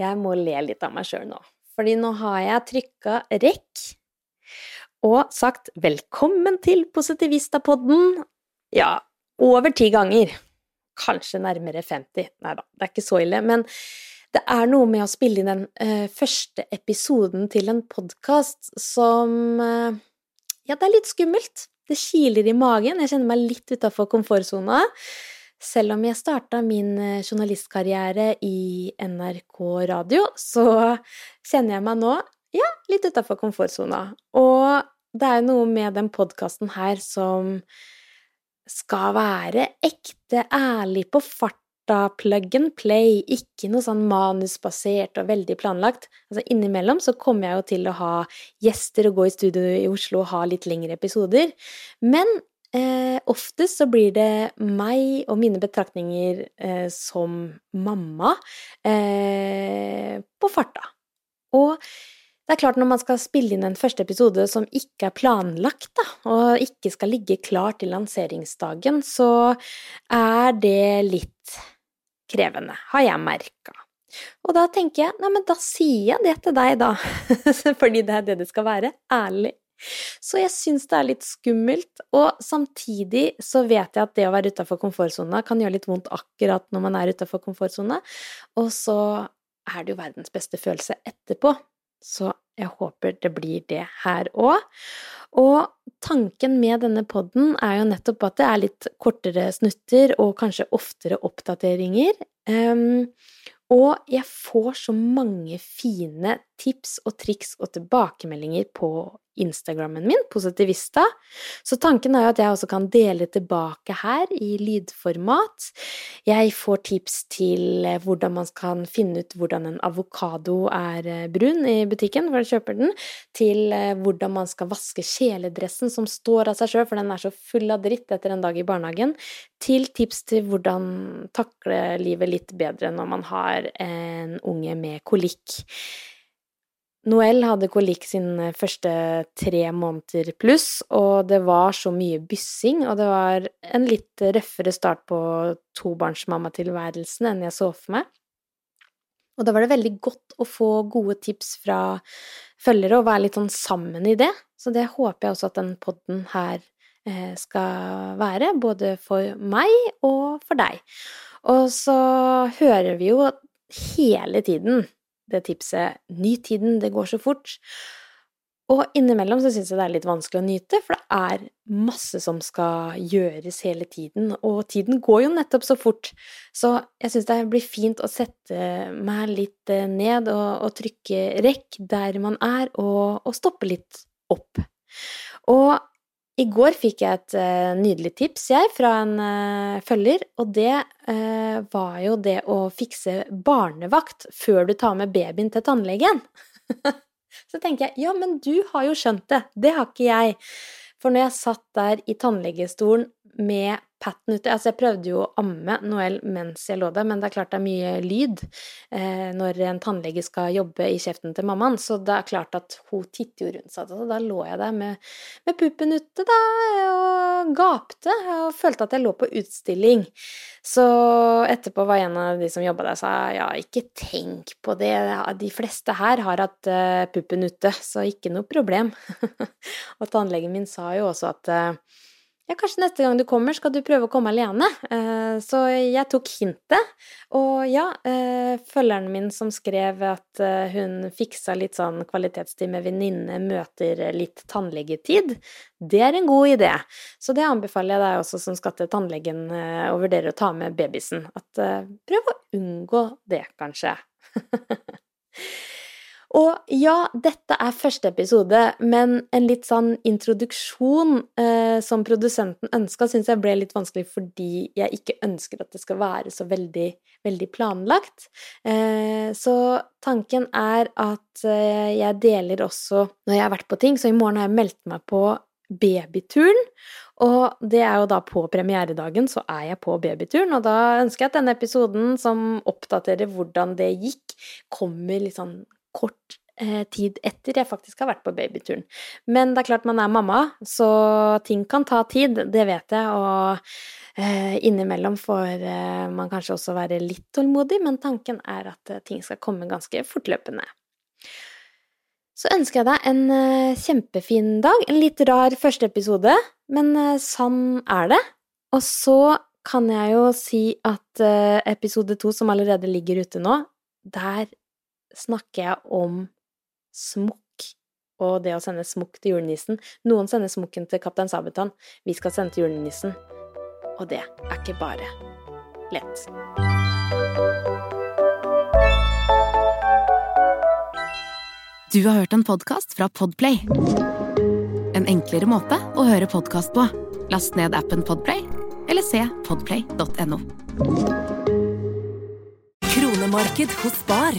Jeg må le litt av meg sjøl nå, fordi nå har jeg trykka rekk og sagt velkommen til Positivistapodden, ja, over ti ganger. Kanskje nærmere 50. Nei da, det er ikke så ille. Men det er noe med å spille inn den uh, første episoden til en podkast som uh, Ja, det er litt skummelt. Det kiler i magen. Jeg kjenner meg litt utafor komfortsona. Selv om jeg starta min eh, journalistkarriere i NRK Radio, så kjenner jeg meg nå, ja, litt utafor komfortsona. Og det er noe med den podkasten her som skal være ekte ærlig på farta, plug and play, ikke noe sånn manusbasert og veldig planlagt. Altså innimellom så kommer jeg jo til å ha gjester og gå i studio i Oslo og ha litt lengre episoder, men Eh, oftest så blir det meg og mine betraktninger eh, som mamma eh, på farta. Og det er klart, når man skal spille inn en første episode som ikke er planlagt, da, og ikke skal ligge klar til lanseringsdagen, så er det litt krevende, har jeg merka. Og da tenker jeg, nei, men da sier jeg det til deg, da, fordi det er det det skal være, ærlig så jeg syns det er litt skummelt, og samtidig så vet jeg at det å være utafor komfortsona kan gjøre litt vondt akkurat når man er utafor komfortsona, og så er det jo verdens beste følelse etterpå. Så jeg håper det blir det her òg. Og tanken med denne podden er jo nettopp at det er litt kortere snutter og kanskje oftere oppdateringer. Um, og jeg får så mange fine tips og triks og tilbakemeldinger på Instagrammen min, Positivista. Så tanken er jo at jeg også kan dele tilbake her i lydformat. Jeg får tips til eh, hvordan man kan finne ut hvordan en avokado er eh, brun i butikken for jeg kjøper den, til eh, hvordan man skal vaske kjeledressen som står av seg sjøl, for den er så full av dritt etter en dag i barnehagen, til tips til hvordan takle livet litt bedre når man har en unge med kolikk. Noel hadde kolikk sine første tre måneder pluss, og det var så mye byssing, og det var en litt røffere start på tobarnsmammatilværelsen enn jeg så for meg. Og da var det veldig godt å få gode tips fra følgere og være litt sånn sammen i det. Så det håper jeg også at den podden her eh, skal være, både for meg og for deg. Og så hører vi jo hele tiden det tipset 'Nyt tiden, det går så fort'. Og innimellom så syns jeg det er litt vanskelig å nyte, for det er masse som skal gjøres hele tiden, og tiden går jo nettopp så fort. Så jeg syns det blir fint å sette meg litt eh, ned og, og trykke rekk der man er, og, og stoppe litt opp. Og i går fikk jeg et uh, nydelig tips, jeg, fra en uh, følger, og det uh, var jo det å fikse barnevakt før du tar med babyen til tannlegen. Så tenker jeg, ja, men du har jo skjønt det, det har ikke jeg. For når jeg satt der i tannlegestolen med patten uti. Altså, jeg prøvde jo å amme Noel mens jeg lå der, men det er klart det er mye lyd eh, når en tannlege skal jobbe i kjeften til mammaen, så det er klart at hun titter jo rundt seg. Så da lå jeg der med, med puppen ute, da, og gapte og følte at jeg lå på utstilling. Så etterpå var en av de som jobba der, sa ja, ikke tenk på det, de fleste her har hatt uh, puppen ute, så ikke noe problem. og tannlegen min sa jo også at uh, ja, kanskje neste gang du kommer, skal du prøve å komme alene. Eh, så jeg tok hintet. Og ja, eh, følgeren min som skrev at eh, hun fiksa litt sånn kvalitetstid med venninne, møter litt tannlegetid, det er en god idé. Så det anbefaler jeg deg også som skal til tannlegen og vurderer å ta med babysen. At prøv å unngå det, kanskje. Og ja, dette er første episode, men en litt sånn introduksjon eh, som produsenten ønska, syns jeg ble litt vanskelig fordi jeg ikke ønsker at det skal være så veldig, veldig planlagt. Eh, så tanken er at eh, jeg deler også når jeg har vært på ting, så i morgen har jeg meldt meg på babyturen. Og det er jo da på premieredagen, så er jeg på babyturen, og da ønsker jeg at denne episoden som oppdaterer hvordan det gikk, kommer litt sånn kort eh, tid etter jeg faktisk har vært på babyturen. Men det er klart man er mamma, så ting kan ta tid, det vet jeg, og eh, innimellom får eh, man kanskje også være litt tålmodig, men tanken er at ting skal komme ganske fortløpende. Så ønsker jeg deg en kjempefin dag. En litt rar første episode, men sånn er det. Og så kan jeg jo si at episode to, som allerede ligger ute nå, der snakker jeg om smokk og det å sende smokk til julenissen. Noen sender smokken til Kaptein Sabeltann. Vi skal sende til julenissen. Og det er ikke bare lett. Du har hørt en podkast fra Podplay. En enklere måte å høre podkast på. Last ned appen Podplay eller se podplay.no. Kronemarked hos Bar.